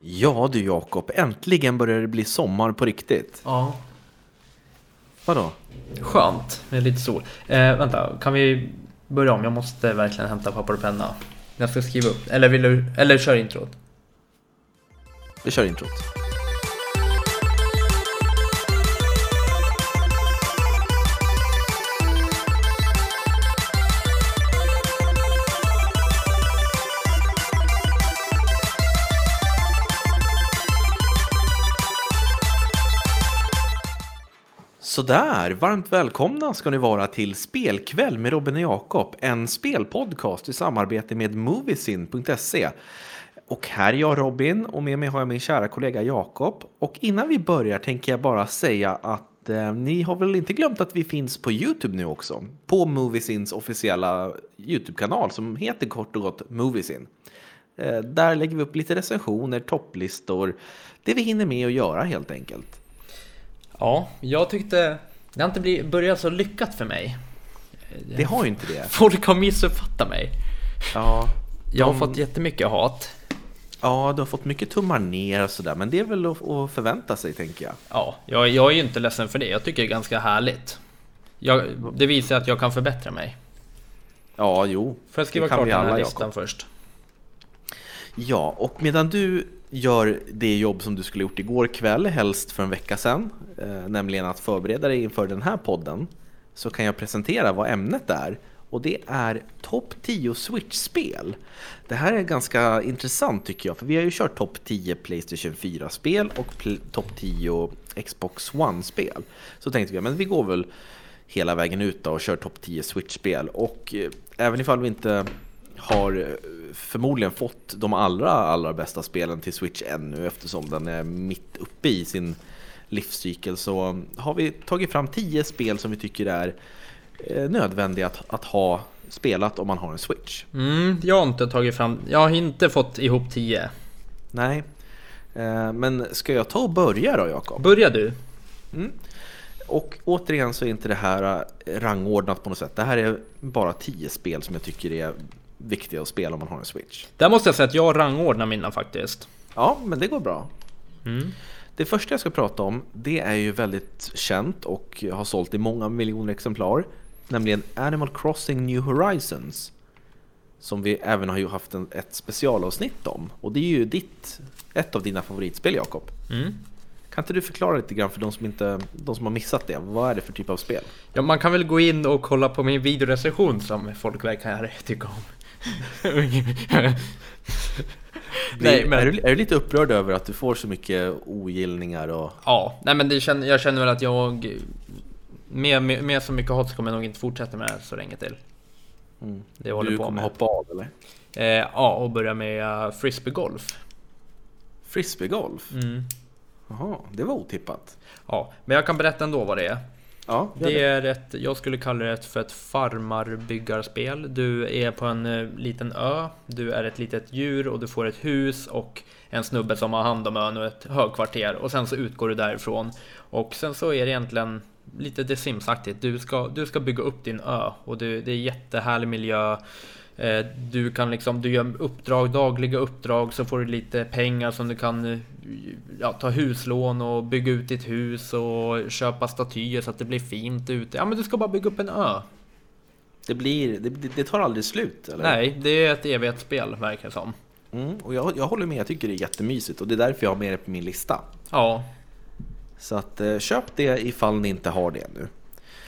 Ja du Jakob, äntligen börjar det bli sommar på riktigt. Ja, Vadå? skönt med lite sol. Eh, vänta, kan vi börja om? Jag måste verkligen hämta papper och penna. Jag ska skriva upp. Eller vill du, eller kör introt. Vi kör introt. Sådär, varmt välkomna ska ni vara till Spelkväll med Robin och Jakob, en spelpodcast i samarbete med Moviesin.se. Och här är jag Robin och med mig har jag min kära kollega Jakob. Och innan vi börjar tänker jag bara säga att eh, ni har väl inte glömt att vi finns på Youtube nu också? På Moviesins officiella Youtube-kanal som heter kort och gott Moviesin. Eh, där lägger vi upp lite recensioner, topplistor, det vi hinner med att göra helt enkelt. Ja, jag tyckte det har inte börjat så lyckat för mig. Det har ju inte det. Folk har missuppfattat mig. Ja, Jag har de- fått jättemycket hat. Ja, du har fått mycket tummar ner och sådär, men det är väl att, förvänta sig tänker jag. Ja, jag, jag är ju inte ledsen för det. Jag tycker det är ganska härligt. Jag, det visar att jag kan förbättra mig. Ja, jo. Får jag skriva klart den här listan Jakob. först? Ja, och medan du gör det jobb som du skulle gjort igår kväll, helst för en vecka sedan, eh, nämligen att förbereda dig inför den här podden, så kan jag presentera vad ämnet är. Och det är topp 10 Switch-spel. Det här är ganska intressant tycker jag, för vi har ju kört topp 10 Playstation 4-spel och pl- topp 10 Xbox One-spel. Så tänkte vi, men vi går väl hela vägen ut då och kör topp 10 Switch-spel. Och eh, även ifall vi inte har eh, förmodligen fått de allra, allra bästa spelen till Switch ännu eftersom den är mitt uppe i sin livscykel så har vi tagit fram 10 spel som vi tycker är eh, nödvändiga att, att ha spelat om man har en Switch. Mm, jag har inte tagit fram, jag har inte fått ihop 10. Nej, eh, men ska jag ta och börja då Jakob? Börja du. Och återigen så är inte det här eh, rangordnat på något sätt. Det här är bara 10 spel som jag tycker är viktiga att spela om man har en Switch. Där måste jag säga att jag rangordnar mina faktiskt. Ja, men det går bra. Mm. Det första jag ska prata om, det är ju väldigt känt och har sålt i många miljoner exemplar. Nämligen Animal Crossing New Horizons. Som vi även har ju haft en, ett specialavsnitt om. Och det är ju ditt, ett av dina favoritspel Jakob. Mm. Kan inte du förklara lite grann för de som, inte, de som har missat det? Vad är det för typ av spel? Ja, man kan väl gå in och kolla på min videorecension som folk verkar tycka om. Nej, men- är, du, är du lite upprörd över att du får så mycket ogillningar och... Ja, nej men det känner, jag känner väl att jag med, med, med så mycket hat så kommer jag nog inte fortsätta med det så länge till. Mm. Det jag håller du på kommer med. hoppa av eller? Eh, ja, och börja med uh, frisbeegolf. Frisbeegolf? Mm. Jaha, det var otippat. Ja, men jag kan berätta ändå vad det är. Ja, Det är ett, jag skulle kalla det för ett farmarbyggarspel. Du är på en eh, liten ö, du är ett litet djur och du får ett hus och en snubbe som har hand om ön och ett högkvarter och sen så utgår du därifrån. Och sen så är det egentligen lite The Sims-aktigt. Du ska, du ska bygga upp din ö och du, det är jättehärlig miljö. Eh, Du kan liksom, du gör uppdrag, dagliga uppdrag så får du lite pengar som du kan eh, ja, ta huslån och bygga ut ditt hus och köpa statyer så att det blir fint ute. Ja men du ska bara bygga upp en ö. Det, blir, det, det tar aldrig slut eller? Nej, det är ett evighetsspel verkar det som. Mm, och jag, jag håller med, jag tycker det är jättemysigt och det är därför jag har med det på min lista. Ja, Så att eh, köp det ifall ni inte har det nu.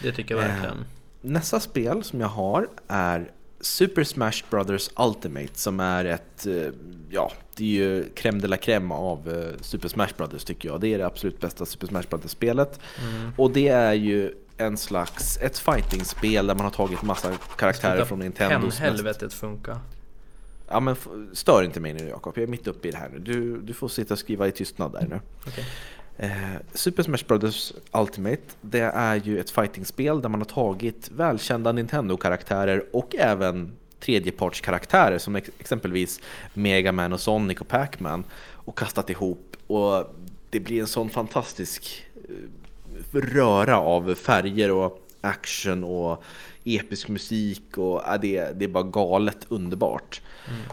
det tycker jag verkligen. Nästa spel som jag har är Super Smash Brothers Ultimate som är ett, eh, ja, det är ju crème de la crème av eh, Super Smash Brothers tycker jag. Det är det absolut bästa Super Smash Brothers-spelet. Mm. Och det är ju en slags, ett fighting-spel där man har tagit massa karaktärer från Nintendos mest helvetet funkar. Ja men stör inte mig nu Jakob, jag är mitt uppe i det här nu. Du, du får sitta och skriva i tystnad där nu. Okej. Eh, Super Smash Brothers Ultimate, det är ju ett fightingspel där man har tagit välkända Nintendo-karaktärer och även tredjepartskaraktärer som exempelvis Mega Man och Sonic och Pac-Man och kastat ihop. Och det blir en sån fantastisk eh, röra av färger och action och episk musik och ja, det, det är bara galet underbart.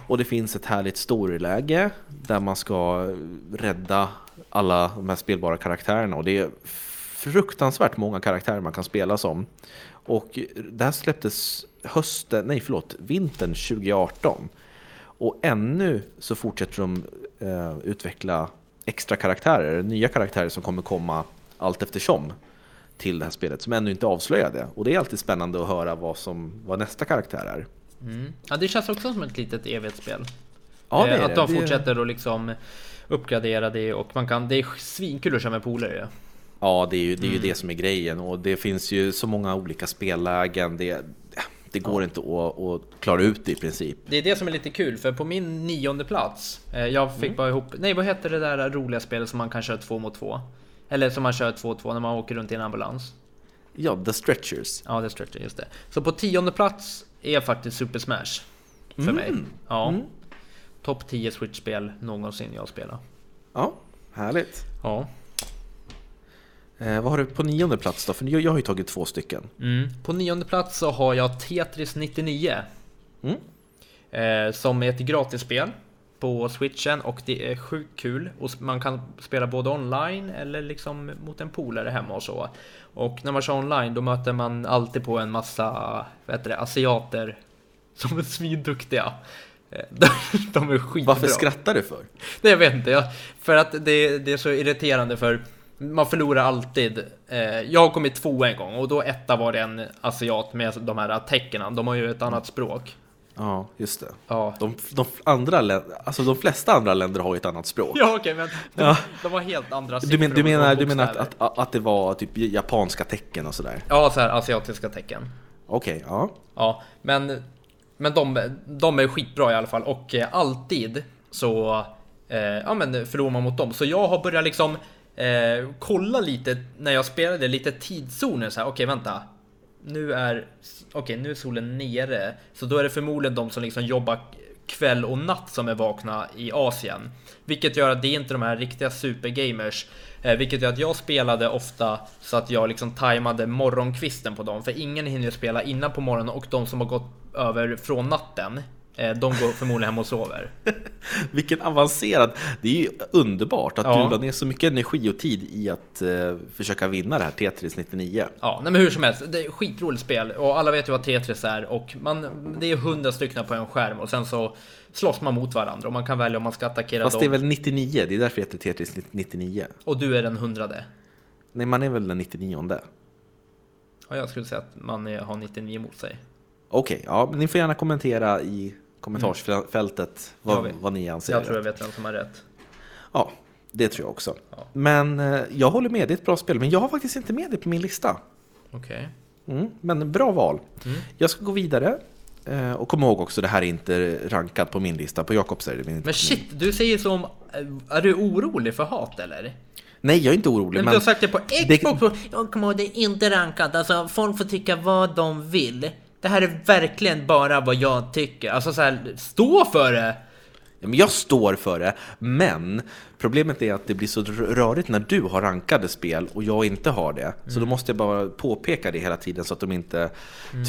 Och det finns ett härligt storyläge där man ska rädda alla de här spelbara karaktärerna och det är fruktansvärt många karaktärer man kan spela som. Och det här släpptes hösten, nej förlåt, vintern 2018. Och ännu så fortsätter de eh, utveckla extra karaktärer, nya karaktärer som kommer komma allt eftersom till det här spelet som ännu inte avslöjade. Och det är alltid spännande att höra vad, som, vad nästa karaktär är. Mm. Ja, det känns också som ett litet evighetsspel. Ja, det Eh, är att det. de fortsätter att liksom uppgradera det och man kan, det är svinkul att köra med polare. Ja, det är ju det, är Mm. ju det som är grejen och det finns ju så många olika spellägen. Det, det går inte att, att klara ut det i princip. Det är det som är lite kul, för på min nionde plats, eh, jag fick bara ihop, nej vad heter det där roliga spelet som man kan köra två mot två? Eller som man kör två mot två när man åker runt i en ambulans. Ja, The Stretchers. Ja, det är stretcher, just det. Så på tionde plats är faktiskt Super Smash. För mig. Ja. Topp 10 Switch-spel någonsin jag spelat. Ja, härligt. Ja. Eh, vad har du på nionde plats då? För jag, jag har ju tagit två stycken. Mm. På nionde plats så har jag Tetris 99. Mm. Eh, som är ett gratisspel på switchen och det är sjukt kul. Och man kan spela både online eller liksom mot en polare hemma och så. Och när man kör online då möter man alltid på en massa vad heter det, asiater som är svinduktiga. De, de är skitbra. Varför skrattar du för? Nej, jag vet inte. Jag, för att det, det är så irriterande för man förlorar alltid. Eh, jag har kommit två en gång och då etta var det en asiat med de här tecknen. De har ju ett annat språk. Ja, just det. Ja, De, de, andra, alltså de flesta andra länder har ju ett annat språk. ja okej, men de, Ja. de har helt andra Du, men, du siffror menar, du menar att, att, att det var typ japanska tecken och sådär? Ja, så här asiatiska tecken. Okej, ja. Ja, men, men de, de är skitbra i alla fall och eh, alltid så eh, ja, men förlorar man mot dem. Så jag har börjat liksom eh, kolla lite när jag spelade lite tidszoner så här. Okej, vänta. Nu är okej, nu är solen nere, så då är det förmodligen de som liksom jobbar kväll och natt som är vakna i Asien. Vilket gör att det är inte de här riktiga supergamers. Eh, vilket gör att jag spelade ofta så att jag liksom tajmade morgonkvisten på dem. För ingen hinner spela innan på morgonen och de som har gått över från natten, de går förmodligen hem och sover. Vilken avancerad... Det är ju underbart att Ja. du la ner så mycket energi och tid i att eh, försöka vinna det här Tetris 99. Ja, nej men hur som helst, det är skitroligt spel och alla vet ju vad Tetris är och man, det är hundra stycken på en skärm och sen så slåss man mot varandra och man kan välja om man ska attackera Fast dem. det är väl 99, det är därför det heter Tetris 99. Och du är den hundrade. Nej, man är väl den 99 Ja, jag skulle säga att man är, har 99 mot sig. Okej, ja, men ni får gärna kommentera i kommentarsfältet vad, Jag vet. vad ni anser. Jag tror jag vet vem som har rätt. Ja, det tror jag också. Ja. Men eh, jag håller med, det är ett bra spel. Men jag har faktiskt inte med det på min lista. Okej. Mm, men bra val. Mm. Jag ska gå vidare. Eh, och kom ihåg också, det här är inte rankat på min lista. På Jakobs är det inte Men shit, du säger som... Är du orolig för hat eller? Nej, jag är inte orolig. Men, Men du har sagt det på det- Xbox! och- Jag kommer ihåg, det är inte rankat. Alltså, folk får tycka vad de vill. Det här är verkligen bara vad jag tycker. Alltså så här, stå för det! Ja, men jag står för det, men problemet är att det blir så rörigt när du har rankade spel och jag inte har det. Så då Mm. måste jag bara påpeka det hela tiden så att de inte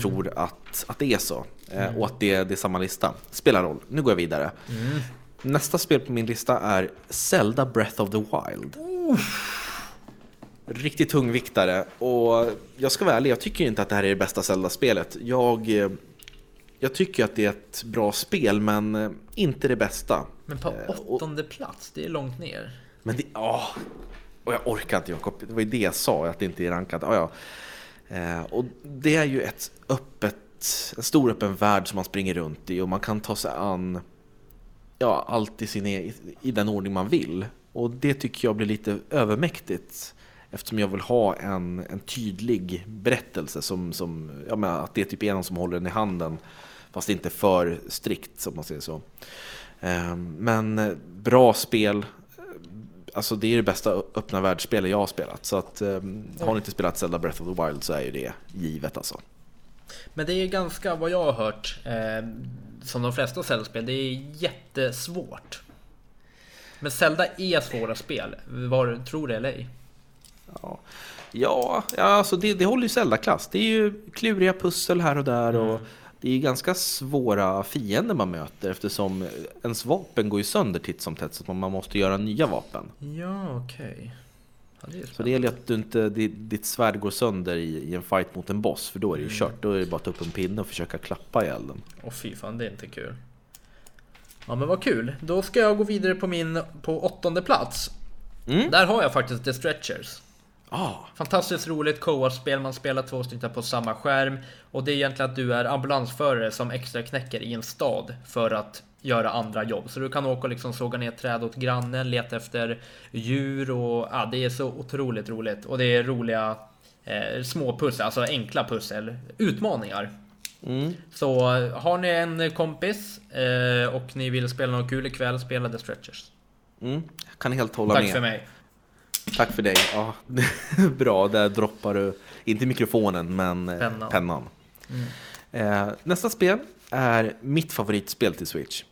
tror att, att det är så. Eh, Mm. och att det, det är samma lista. Spelar roll. Nu går jag vidare. Mm. Nästa spel på min lista är Zelda Breath of the Wild. Riktigt tungviktare. Och jag ska vara ärlig, jag tycker inte att det här är det bästa Zelda-spelet. Jag, eh, jag tycker att det är ett bra spel, men eh, inte det bästa. Men på Eh, och- åttonde plats, det är långt ner. Men det, ja. Och jag orkar inte Jakob, det var ju det jag sa, att det inte är rankat. Ja, ja. Och det är ju ett öppet, en stor öppen värld som man springer runt i och man kan ta sig an ja, allt i, sin, e- i den ordning man vill. Och det tycker jag blir lite övermäktigt eftersom jag vill ha en, en tydlig berättelse som, som ja, men att det är typ är någon som håller den i handen fast inte för strikt som man säger så. Eh, Men eh, bra spel, Alltså det är det bästa öppna världsspelet jag har spelat. Så att eh, har ni inte spelat Zelda Breath of the Wild så är ju det givet alltså. Men det är ganska, vad jag har hört, eh, som de flesta Zelda-spel, det är jättesvårt. Men Zelda är svåra spel, vad tror du eller ej? Ja. Ja, ja alltså det, det håller ju Zelda-klass. Det är ju kluriga pussel här och där och Mm. det är ju ganska svåra fiender man möter eftersom ens vapen går ju sönder titt som tätt så att man måste göra nya vapen. Ja, okej. Ja, det är Så det gäller att du inte, di- ditt svärd går sönder i, i en fight mot en boss för då är det ju Mm. kört. Då är det bara att ta upp en pinne och försöka klappa ihjäl den. Åh fy fan, det är inte kul. Ja men vad kul. Då ska jag gå vidare på min på åttonde plats. Mm. Där har jag faktiskt The Stretchers. Ah, Fantastiskt roligt co-op-spel, man spelar två stycken på samma skärm. Och det är egentligen att du är ambulansförare som extra knäcker i en stad för att göra andra jobb. Så du kan åka och liksom såga ner träd åt grannen, leta efter djur och ja, det är så otroligt roligt. Och det är roliga eh, små pussel, alltså enkla pussel, utmaningar. mm. Så eh, har ni en kompis eh, och ni vill spela något kul ikväll, spela The Stretchers. Mm. Jag kan helt hålla Tack med. för mig. Tack för dig. Ja, bra, där droppar du, inte mikrofonen, men eh, Pennan. pennan. Mm. Eh, nästa spel är mitt favoritspel till Switch.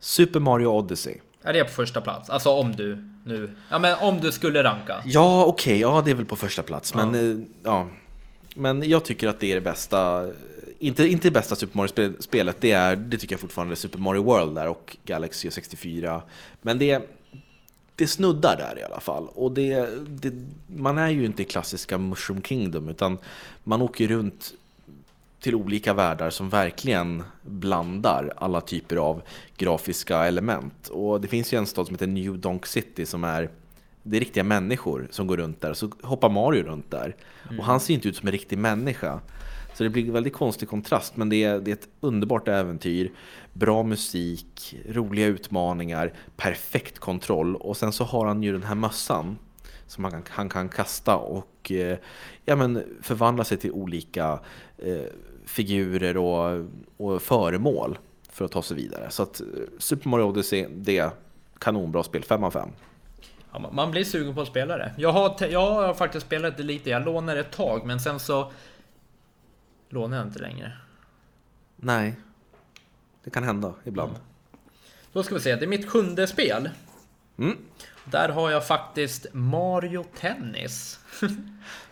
Super Mario Odyssey. Är det på första plats? Alltså om du nu... Ja men om du skulle ranka. Ja, okej, ja det är väl på första plats. Men, Ja. eh, ja. men jag tycker att det är det bästa. Inte, inte det bästa Super Mario-spelet, det, är, det tycker jag fortfarande är Super Mario World där och Galaxy 64. Men det, det snuddar där i alla fall. Och det, det, man är ju inte i klassiska Mushroom Kingdom utan man åker runt till olika världar som verkligen blandar alla typer av grafiska element. Och det finns ju en stad som heter New Donk City som är det är riktiga människor som går runt där, så hoppar Mario runt där. Och han ser inte ut som en riktig människa. Så det blir en väldigt konstig kontrast, men det är, det är ett underbart äventyr. Bra musik, roliga utmaningar, perfekt kontroll. Och sen så har han ju den här mössan som han kan, han kan kasta och eh, ja, men förvandla sig till olika eh, figurer och, och föremål för att ta sig vidare. Så att eh, Super Mario Odyssey, det är kanonbra spel, 5 av 5. Ja, man- blir sugen på att spela det. Jag har, jag har faktiskt spelat det lite, jag lånade ett tag men sen så lånar jag inte längre. Nej, det kan hända ibland. Då ska vi se, det är mitt sjunde spel. Mm. Där har jag faktiskt Mario Tennis.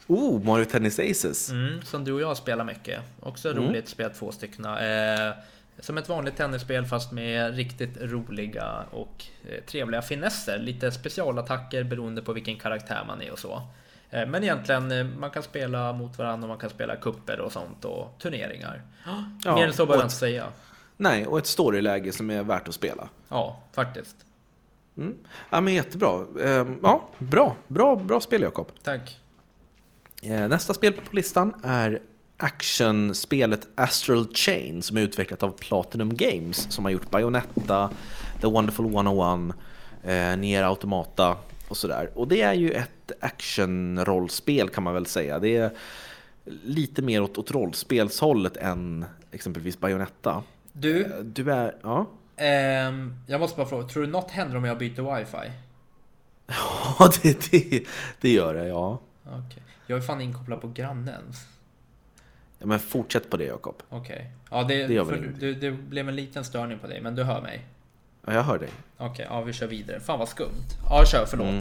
Oh, Mario Tennis Aces. Mm, som du och jag spelar mycket. Också Mm. roligt att spela två stycken. Eh, som ett vanligt tennisspel fast med riktigt roliga och eh, trevliga finesser. Lite specialattacker beroende på vilken karaktär man är och så. Eh, men egentligen, eh, man kan spela mot varandra och man kan spela kupper och sånt och turneringar. Ja, Mer än så behöver jag inte säga. Nej, och ett storyläge som är värt att spela. Ja, faktiskt. Mm. Ja, men jättebra. Ehm, Ja, bra. Bra, bra spel, Jakob. Tack. Eh, Nästa spel på listan är actionspelet Astral Chain som är utvecklat av Platinum Games som har gjort Bayonetta, The Wonderful 101, eh, Nier Automata och sådär. Och det är ju ett actionrollspel kan man väl säga. Det är lite mer åt, åt rollspelshållet än exempelvis Bayonetta. Du, Eh, Du är, ja. ehm, jag måste bara fråga, tror du något händer om jag byter wifi? Ja, det, det, det gör det, ja. Okej. Jag är fan inkopplad på grannens. ja men fortsätt på det, Jakob. Okej. Ja, det, Det för, det blev en liten störning på dig, men du hör mig. Ja, jag hör dig. Okej, ja vi kör vidare. Fan vad skumt. Ja, kör, förlåt. Mm.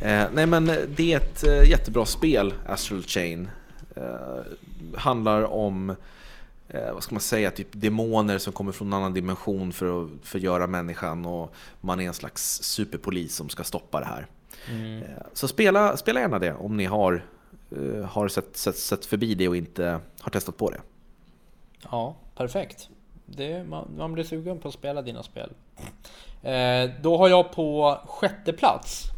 Eh, nej men det är ett eh, jättebra spel, Astral Chain. Eh, handlar om, eh, vad ska man säga, typ demoner som kommer från en annan dimension för att förgöra människan och man är en slags superpolis som ska stoppa det här. Mm. Eh, så spela, spela gärna det om ni har, eh, har sett, sett, sett förbi det och inte har testat på det. Ja, perfekt. Det, man, man blir sugen på att spela dina spel. Eh, då har jag på sjätte plats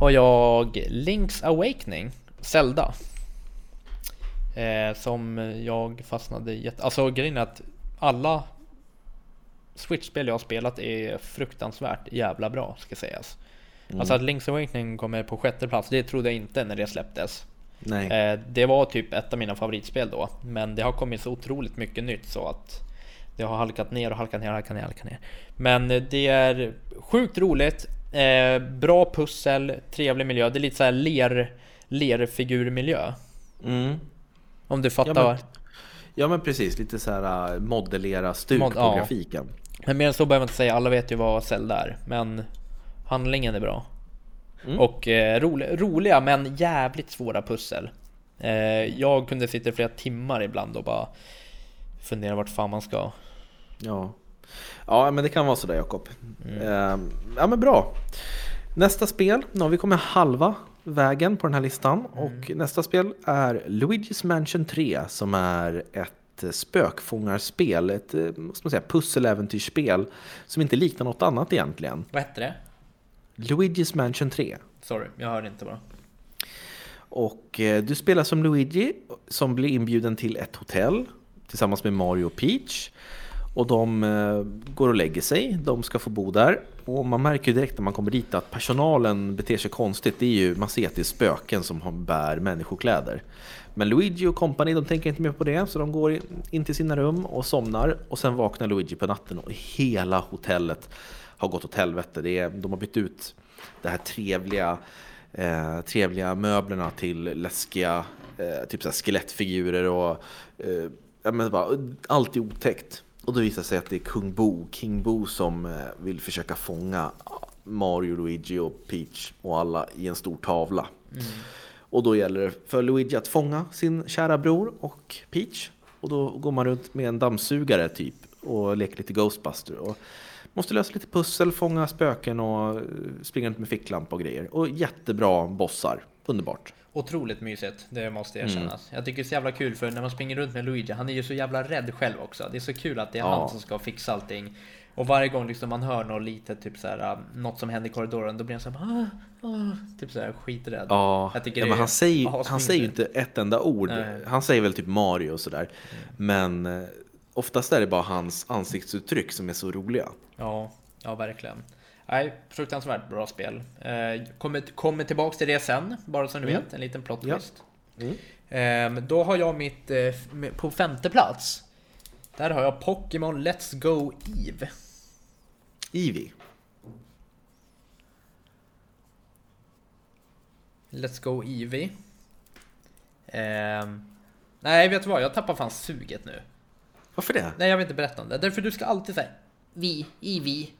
har jag Link's Awakening, Zelda. Eh, som jag fastnade jätte... Alltså grejen är att alla Switch-spel jag har spelat är fruktansvärt jävla bra, ska sägas. Alltså att Link's Awakening kommer på sjätte plats, det trodde jag inte när det släpptes. Eh, det var typ ett av mina favoritspel då, men det har kommit så otroligt mycket nytt så att det har halkat ner och halkat ner och halkat ner, halkat ner. Men eh, det är sjukt roligt, eh, bra pussel, trevlig miljö. Det är lite så här ler, lerfigurmiljö. Mm. Om du fattar. Ja, men, men, ja men precis, lite så här äh, modellera stuk Mod- på ja. grafiken. mer än så behöver man inte säga, alla vet ju vad Zelda är. Men handlingen är bra. Mm. Och eh, roliga, roliga men jävligt svåra pussel. Eh, jag kunde sitta i flera timmar ibland och bara fundera vart fan man ska. Ja. ja, men det kan vara sådär Jakob. Ehm, ja, men bra. Nästa spel, nu har vi kommit halva vägen på den här listan. Och nästa spel är Luigi's Mansion 3 som är ett eh, spökfångarspel, ett eh, vad ska man säga, pusseläventyrsspel som inte liknar något annat egentligen. Vad hette det? Luigi's Mansion 3. Sorry, jag hörde inte bara. Och eh, du spelar som Luigi som blir inbjuden till ett hotell tillsammans med Mario och Peach. Och de eh, går och lägger sig, de ska få bo där. Och man märker ju direkt när man kommer dit att personalen beter sig konstigt. Det är ju, man ser att det är spöken som bär människokläder. Men Luigi och company, de tänker inte mer på det, så de går in till sina rum och somnar. Och sen vaknar Luigi på natten och hela hotellet har gått åt helvete. Det är, de har bytt ut de här trevliga, eh, trevliga möblerna till läskiga eh, typ så här skelettfigurer och eh, allt är otäckt. Och då visar det sig att det är kung Bo, King Bo som eh, vill försöka fånga Mario, Luigi och Peach och alla i en stor tavla. Och då gäller det för Luigi att fånga sin kära bror och Peach. Och då går man runt med en dammsugare typ och leker lite Ghostbuster. Och måste lösa lite pussel, fånga spöken och eh, springa runt med ficklampa och grejer. Och jättebra bossar. Underbart. Otroligt mysigt, det måste erkännas. Jag tycker det är så jävla kul för när man springer runt med Luigi, han är ju så jävla rädd själv också. Det är så kul att det är Ja. han som ska fixa allting. Och varje gång liksom man hör något litet, typ så här, något som händer i korridoren, då blir han så här, ah, ah, typ så här skiträdd. Ja, Jag tycker ja men är han säger, han säger ju inte ett enda ord. Nej. Han säger väl typ Mario och sådär. Men eh, oftast är det bara hans ansiktsuttryck som är så roliga. Ja, ja verkligen. Nej, fruktansvärt bra spel. Eh, kommer, kommer tillbaks till det sen, bara så ni Mm. vet. En liten plot Ja. twist. Mm. Eh, då har jag mitt, eh, på femte plats. Där har jag Pokémon Let's Go Eve. Eevee. Let's Go Eevee. Ehm, nej, vet du vad? Jag tappar fan suget nu. Varför det? Nej, jag vill inte berätta om det. Därför du ska alltid säga Vi, Eevee.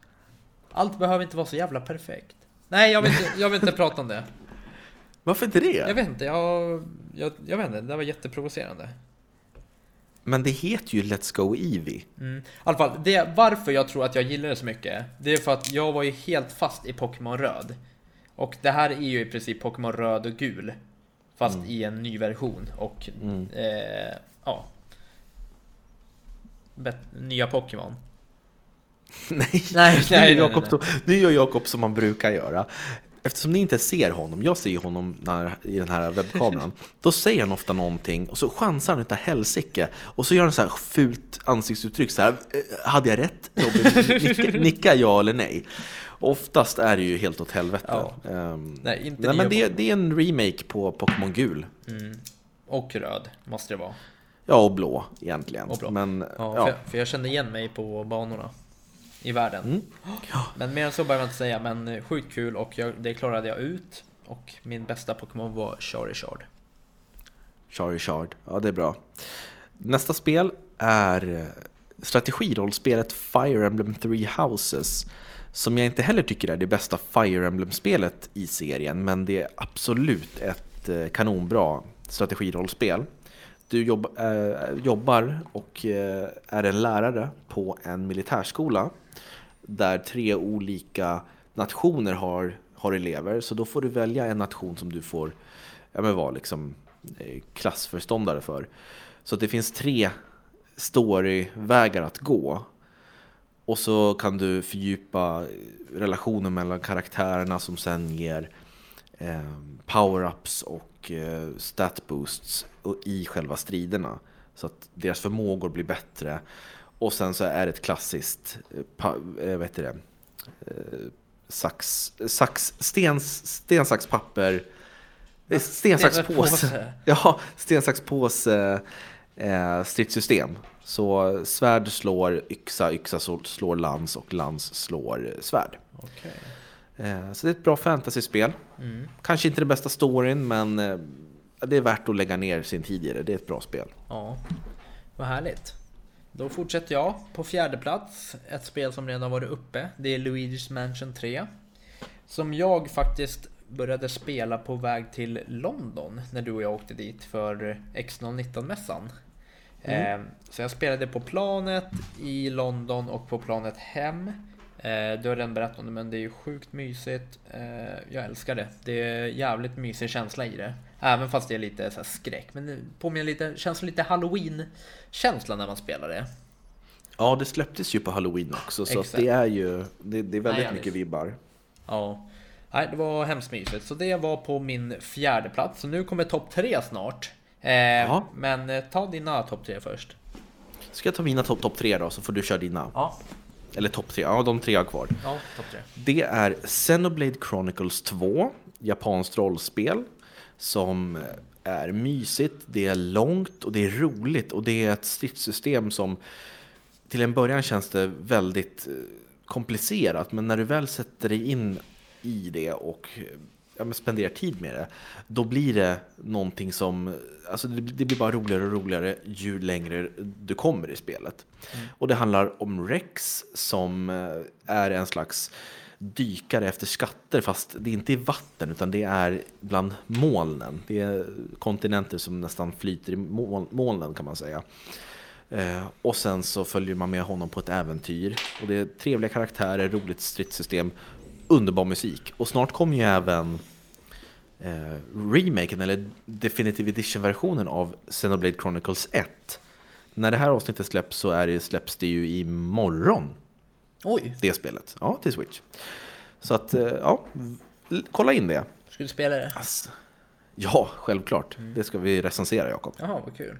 Allt behöver inte vara så jävla perfekt. Nej, jag vill inte, jag vill inte prata om det. Varför inte det? Jag vet inte, jag, jag, jag vet inte, det var jätteprovocerande. Men det heter ju Let's Go Eevee. Mm. I alla fall, det, varför jag tror att jag gillar det så mycket, det är för att jag var ju helt fast i Pokémon Röd. Och det här är ju i princip Pokémon Röd och Gul. Fast i en ny version och Mm. eh, ja. Bet- nya Pokémon. nej, Nej, nu, nej, gör nej, Jakob nej. så- nu gör Jakob som man brukar göra. Eftersom ni inte ser honom, jag ser honom när, i den här webbkameran, då säger han ofta någonting och så chansar han utav helsike och så gör han så här fult ansiktsuttryck så här, "Eh, hade jag rätt? Nicka, nicka ja eller nej? Oftast är det ju helt åt helvete. Ja. Ehm, Nej, inte nej, men det, det är en remake på Pokémon Gul. Mm. Och Röd måste det vara. Ja, och blå egentligen. Och blå. Men, Ja, ja. För, för jag kände igen mig på banorna. I världen. Mm. Men mer än så behöver jag inte säga, men eh, sjukt kul och jag, det klarade jag ut. Och min bästa Pokémon var Charizard. Charizard, ja det är bra. Nästa spel är eh, strategirollspelet Fire Emblem Three Houses. Som jag inte heller tycker är det bästa Fire Emblem-spelet i serien, men det är absolut ett eh, kanonbra strategirollspel. Du jobb, eh, jobbar och eh, är en lärare på en militärskola där tre olika nationer har, har elever. Så då får du välja en nation som du får ja, men vara liksom, eh, klassförståndare för. Så att det finns tre storyvägar att gå. Och så kan du fördjupa eh, relationen mellan karaktärerna som sen ger power-ups och eh, stat boosts och- i själva striderna. Så att deras förmågor blir bättre. Och sen så är det ett klassiskt, eh, eh, vad heter det, eh, sax, sax, stens, sten, sax, papper, eh, sten, sax, påse. Ja, sten, sax, påse eh, stridssystem. Så svärd slår yxa, yxa slår lans och lans slår eh, svärd. Okej. Eh, så det är ett bra fantasyspel. Mm. Kanske inte den bästa storyn, men eh, det är värt att lägga ner sin tid i det. Det är ett bra spel. Ja, vad härligt. Då fortsätter jag på fjärde plats. Ett spel som redan varit uppe. Det är Luigi's Mansion 3. Som jag faktiskt började spela på väg till London när du och jag åkte dit för X019-mässan. Mm. Eh, så jag spelade på planet i London och på planet hem. Eh, du har redan berättat om det men det är ju sjukt mysigt. Eh, jag älskar det. Det är jävligt mysig känsla i det. Även fast det är lite så skräck. Men det påminner lite, känns lite halloween-känsla när man spelar det. Ja, det släpptes ju på halloween också så det är ju det, det är väldigt Nej, mycket vibbar. Ja. Nej, det var hemskt mysigt. Så det var på min fjärde plats. Så nu kommer topp tre snart. Eh, men eh, ta dina topp tre först. Ska jag ta mina topp top tre då så får du köra dina? Ja. Eller topp tre, ja de tre har kvar. Ja, topp tre. Det är Xenoblade Chronicles 2, japanskt rollspel som är mysigt, det är långt och det är roligt och det är ett stridssystem som till en början känns det väldigt eh, komplicerat men när du väl sätter dig in i det och ja, spenderar tid med det, då blir det någonting som, alltså det, det blir bara roligare och roligare ju längre du kommer i spelet. Mm. Och det handlar om Rex som eh, är en slags dykare efter skatter fast det är inte i vatten utan det är bland molnen. Det är kontinenter som nästan flyter i molnen kan man säga. Eh, och sen så följer man med honom på ett äventyr. Och det är trevliga karaktärer, roligt stridssystem, underbar musik. Och snart kommer ju även eh, remaken, eller Definitive Edition-versionen av Xenoblade Chronicles 1. När det här avsnittet släpps så är det, släpps det ju imorgon. Oj! Det spelet. Ja, till Switch. Så att, eh, ja, kolla in det. Ska du spela det? Alltså, ja, självklart. Mm. Det ska vi recensera, Jakob. Jaha, vad kul.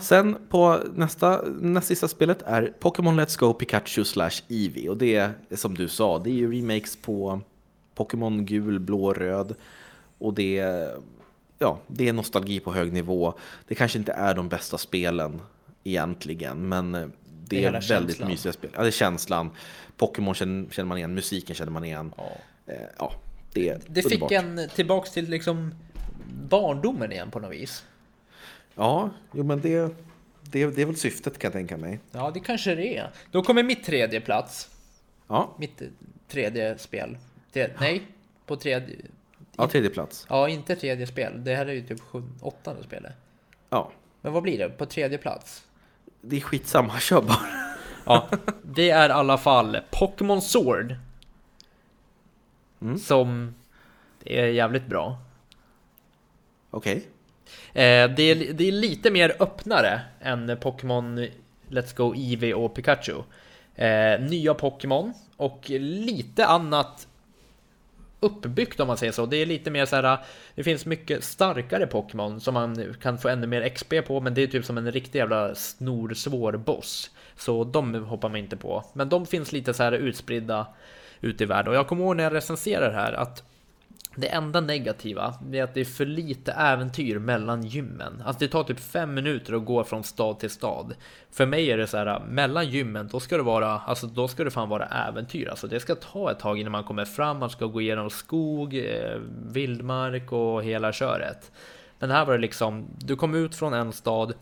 Sen på nästa, nästa sista spelet är Pokémon Let's Go Pikachu slash Eevee. Och det är som du sa, det är ju remakes på Pokémon gul, blå, röd. Och det ja, det är nostalgi på hög nivå. Det kanske inte är de bästa spelen egentligen, men det, är väldigt känslan. mysiga spel. Ja, det är känslan. Pokémon känner, man igen, musiken känner man igen. Ja, eh, ja det är Det fick underbart. en tillbaks till liksom barndomen igen på något vis. Ja, jo men det, det, det är väl syftet kan jag tänka mig. Ja, det kanske det är. Då kommer mitt tredje plats. Ja. Mitt tredje spel. Nej, på tredje... Ja, tredje plats. Ja, inte tredje spel. Det här är ju typ sju, åttonde spelet. Ja. Men vad blir det på tredje plats? Det är skitsamma, kör bara. Ja, det är i alla fall Pokémon Sword. Mm. Som är jävligt bra. Okej. Okay. Eh, det, är, det är lite mer öppnare än Pokémon Let's Go Eevee och Pikachu. Eh, nya Pokémon och lite annat uppbyggt om man säger så. Det är lite mer så här. Det finns mycket starkare Pokémon som man kan få ännu mer XP på, men det är typ som en riktig jävla snorsvår boss. Så de hoppar man inte på. Men de finns lite så här utspridda ute i världen. Och jag kommer ihåg när jag recenserar här att det enda negativa är att det är för lite äventyr mellan gymmen. Alltså det tar typ fem minuter att gå från stad till stad. För mig är det så här, äh, mellan gymmen, då ska det vara, alltså då ska det fan vara äventyr. Alltså det ska ta ett tag innan man kommer fram, man ska gå igenom skog, eh, vildmark och hela köret. Men här var det liksom, du kom ut från en stad,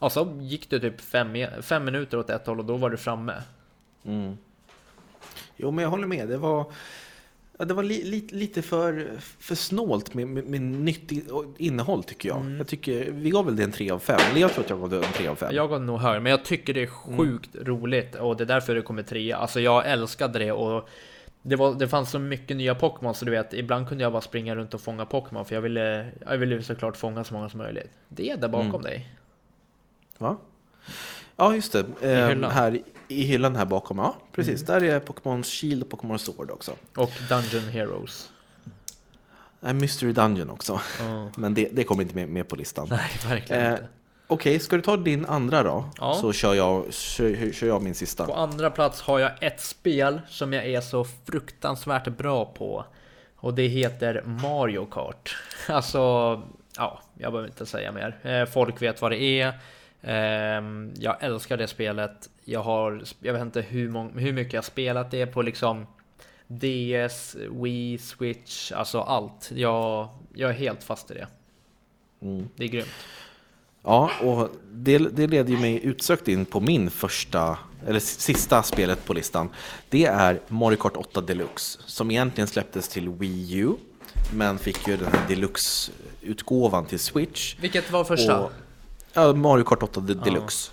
och så gick det typ fem, fem minuter åt ett håll och då var du framme. Mm. Jo men jag håller med, det var Ja, det var li, li, lite för, för snålt med, med, med nyttigt innehåll tycker jag. Mm. jag tycker, vi gav väl det en 3 av 5, eller jag tror att jag gav det en 3 av 5. Jag gav nog högre, men jag tycker det är mm. sjukt mm. roligt och det är därför det kommer 3. Alltså jag älskade det och det, var, det fanns så mycket nya Pokémon så du vet, ibland kunde jag bara springa runt och fånga Pokémon för jag ville, jag ville såklart fånga så många som möjligt. Det är där bakom mm. dig. Va? Ja, just det. Eh, här i hyllan här bakom, ja precis. Mm. Där är Pokémon Shield och Pokémon Sword också. Och Dungeon Heroes. Nej, Mystery Dungeon också. Oh. Men det, det kommer inte med, med på listan. Nej, verkligen eh, inte. Okej, okay, ska du ta din andra då? Ja. Så kör jag, kör, kör, jag min sista. På andra plats har jag ett spel som jag är så fruktansvärt bra på. Och det heter Mario Kart. Alltså, ja, jag behöver inte säga mer. Eh, folk vet vad det är. Ehm, jag älskar det spelet. Jag har, jag vet inte hur, mång, hur mycket jag spelat det på liksom DS, Wii, Switch, alltså allt. Jag, jag är helt fast i det. Mm. Det är grymt. Ja, och det, det leder ju mig utsökt in på min första, eller sista spelet på listan. Det är Mario Kart 8 Deluxe, som egentligen släpptes till Wii U, men fick ju den här Deluxe-utgåvan till Switch. Vilket var första? Och, ja, Mario Kart 8 De- Deluxe.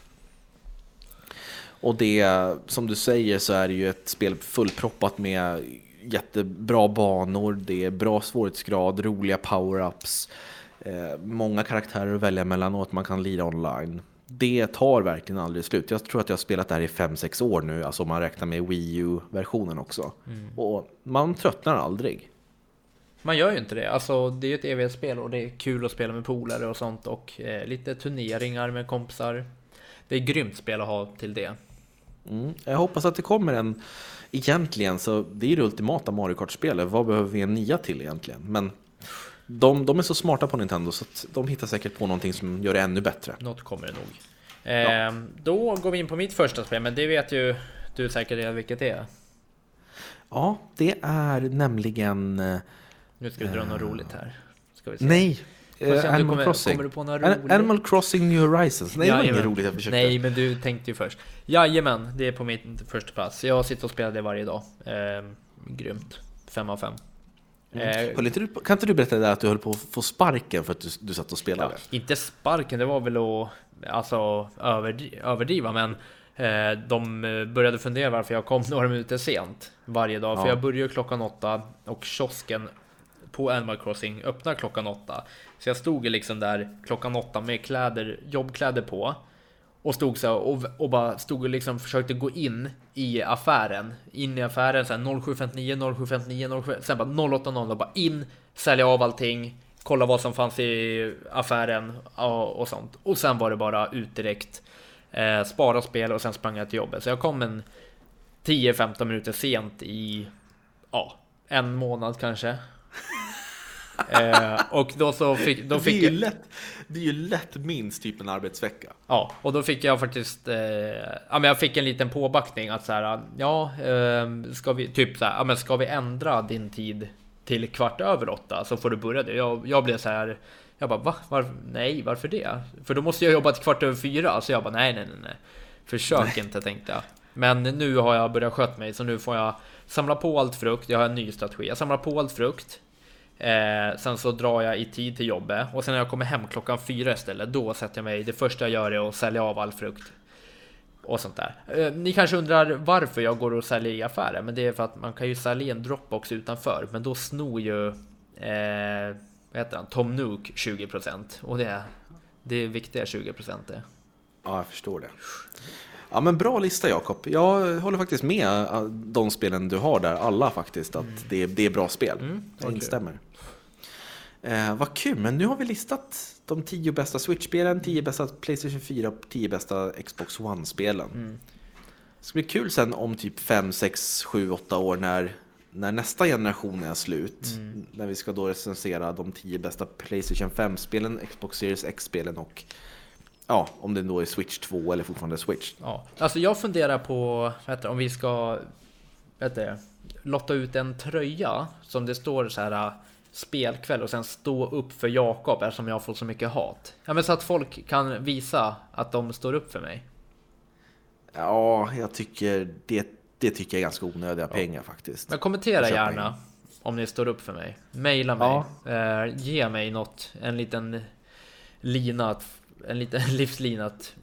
Och det, som du säger, så är det ju ett spel fullproppat med jättebra banor, det är bra svårighetsgrad, roliga power-ups, eh, många karaktärer att välja mellan och att man kan lira online. Det tar verkligen aldrig slut. Jag tror att jag har spelat det här i 5-6 år nu, alltså om man räknar med Wii U-versionen också. Och man tröttnar aldrig. Man gör ju inte det. Alltså, det är ju ett evighetsspel och det är kul att spela med polare och sånt och eh, lite turneringar med kompisar. Det är ett grymt spel att ha till det. Mm. Jag hoppas att det kommer en, egentligen så det är ju det ultimata Mario Kart-spelet, vad behöver vi en nia till egentligen? Men de, de är så smarta på Nintendo så de hittar säkert på någonting som gör det ännu bättre. Något kommer det nog. Eh, Då går vi in på mitt första spel, men det vet ju du säkert redan vilket det är. Ja, det är nämligen... eh, Nu ska vi dra något roligt här. Nej! Eh, Animal kommer, Crossing. kommer du på något An- roligt? Animal Crossing New Horizons. Nej, det var inget roligt jag försökte. Nej, men du tänkte ju först. Jajamän, det är på min första plats. Jag sitter och spelar det varje dag. Eh, grymt. Fem av fem. Eh, Höll inte du, kan inte du berätta det där att du höll på att få sparken för att du, du satt och spelade? Ja, inte sparken, det var väl att alltså, överdri överdriva, men eh, de eh, började fundera varför jag kom några minuter sent varje dag. För Ja. jag började klockan åtta och kiosken på Animal Crossing öppnar klockan åtta. Så jag stod liksom där klockan åtta med kläder, jobbkläder på. Och stod så och, och bara stod och liksom försökte gå in i affären. In i affären så 0759, 0759, 07, sen bara 080 och bara in, sälja av allting, kolla vad som fanns i affären och, och sånt. Och sen var det bara ut direkt, eh, spara spel och sen sprang jag till jobbet. Så jag kom en 10-15 minuter sent i, ja, en månad kanske eh, och då så fick, då fick det, är ju lätt, det är ju lätt minst typ en arbetsvecka. Ja, och då fick jag faktiskt, eh, ja men jag fick en liten påbackning att så här, ja, eh, ska vi, typ så här, ja men ska vi ändra din tid till kvart över åtta så får du börja det. Jag, jag blev så här, jag bara va? Var, nej, varför det? För då måste jag jobba till kvart över fyra, så jag bara nej, nej, nej, nej. Försök inte tänkte jag. Men nu har jag börjat sköta mig, så nu får jag samla på allt frukt. Jag har en ny strategi. Jag samlar på allt frukt. Eh, sen så drar jag i tid till jobbet och sen när jag kommer hem klockan fyra istället, då sätter jag mig. Det första jag gör är att sälja av all frukt. Och sånt där. Eh, ni kanske undrar varför jag går och säljer i affären, men det är för att man kan ju sälja i en Dropbox utanför, men då snor ju eh, vad heter han? Tom Nook 20% och det är det är viktiga 20% det. Ja, jag förstår det. Ja, men bra lista Jakob. Jag håller faktiskt med eh, de spelen du har där, alla faktiskt, att det, är, det är bra spel. Mm, jag instämmer. Eh, vad kul, men nu har vi listat de tio bästa Switch-spelen, tio bästa Playstation 4 och tio bästa Xbox One-spelen. Mm. Det ska bli kul sen om typ 5, 6, 7, 8 år när, när nästa generation är slut. Mm. När vi ska då recensera de tio bästa Playstation 5-spelen, Xbox Series X-spelen och ja, om det då är Switch 2 eller fortfarande Switch. Ja, alltså jag funderar på heter, det, om vi ska vet det, lotta ut en tröja som det står så här spelkväll och sen stå upp för Jakob eftersom jag får så mycket hat. Ja, men så att folk kan visa att de står upp för mig. Ja, jag tycker det, det tycker jag är ganska onödiga pengar faktiskt. Men kommentera gärna om ni står upp för mig. Maila mig. Eh, ge mig något, en liten lina, att, en liten livslina att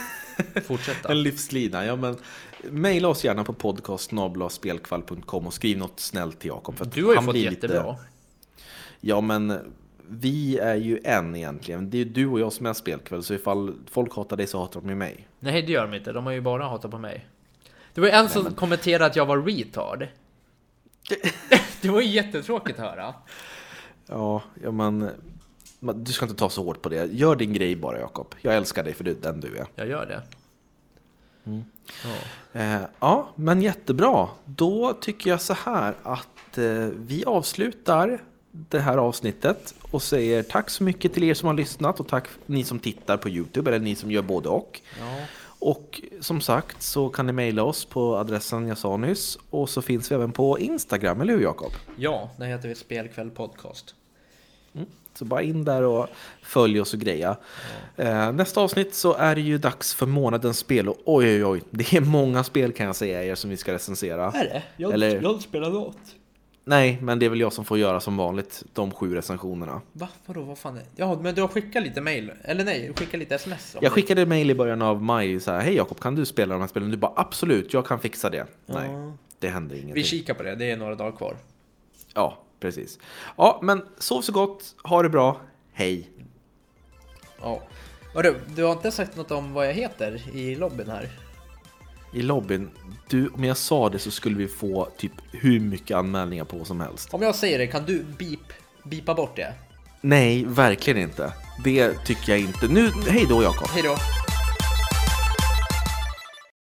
fortsätta. En livslina, ja men mejla oss gärna på podcast.spelkvall.com och skriv något snällt till Jakob. för Du har ju han fått jättebra. Ja men vi är ju en egentligen. Det är du och jag som är spelkväll, så ifall folk hatar dig så hatar de ju mig. Nej, det gör de inte. De har ju bara hatat på mig. Det var ju en som kommenterade att jag var retard. det var ju jättetråkigt att höra. Ja, ja men men du ska inte ta så hårt på det. Gör din grej bara Jakob. Jag älskar dig för du, den du är. Jag gör det. Ja. Eh, ja, men jättebra. Då tycker jag så här att eh, vi avslutar det här avsnittet och säger tack så mycket till er som har lyssnat och tack ni som tittar på Youtube eller ni som gör både och. Ja. Och som sagt så kan ni mejla oss på adressen jag sa nyss och så finns vi även på Instagram, eller hur Jakob? ja, det heter vi Spelkväll Podcast. Mm. Så bara in där och följ oss och greja. Eh, nästa avsnitt så är det ju dags för månadens spel och oj oj oj, det är många spel kan jag säga er som vi ska recensera. Är det? Jag, Eller- jag har inte spelat något. Nej, men det är väl jag som får göra som vanligt de sju recensionerna. Va? Vadå? Vad fan är Ja, men du har skickat lite mail. Eller nej, skickat lite sms. Jag det. skickade mejl i början av maj så här, hej Jakob, kan du spela de här spelen? Du bara absolut, jag kan fixa det. Nej, Ja. det hände ingenting. Vi kikar på det, det är några dagar kvar. Ja, precis. Ja, men sov så gott, ha det bra, hej. Ja. Vadå, du har inte sagt något om vad jag heter i lobbyn här? I lobbyn, du, om jag sa det så skulle vi få typ hur mycket anmälningar på som helst. Om jag säger det, kan du beep, beepa bort det? Nej, verkligen inte. Det tycker jag inte. Nu, hej då Jakob. Hej då!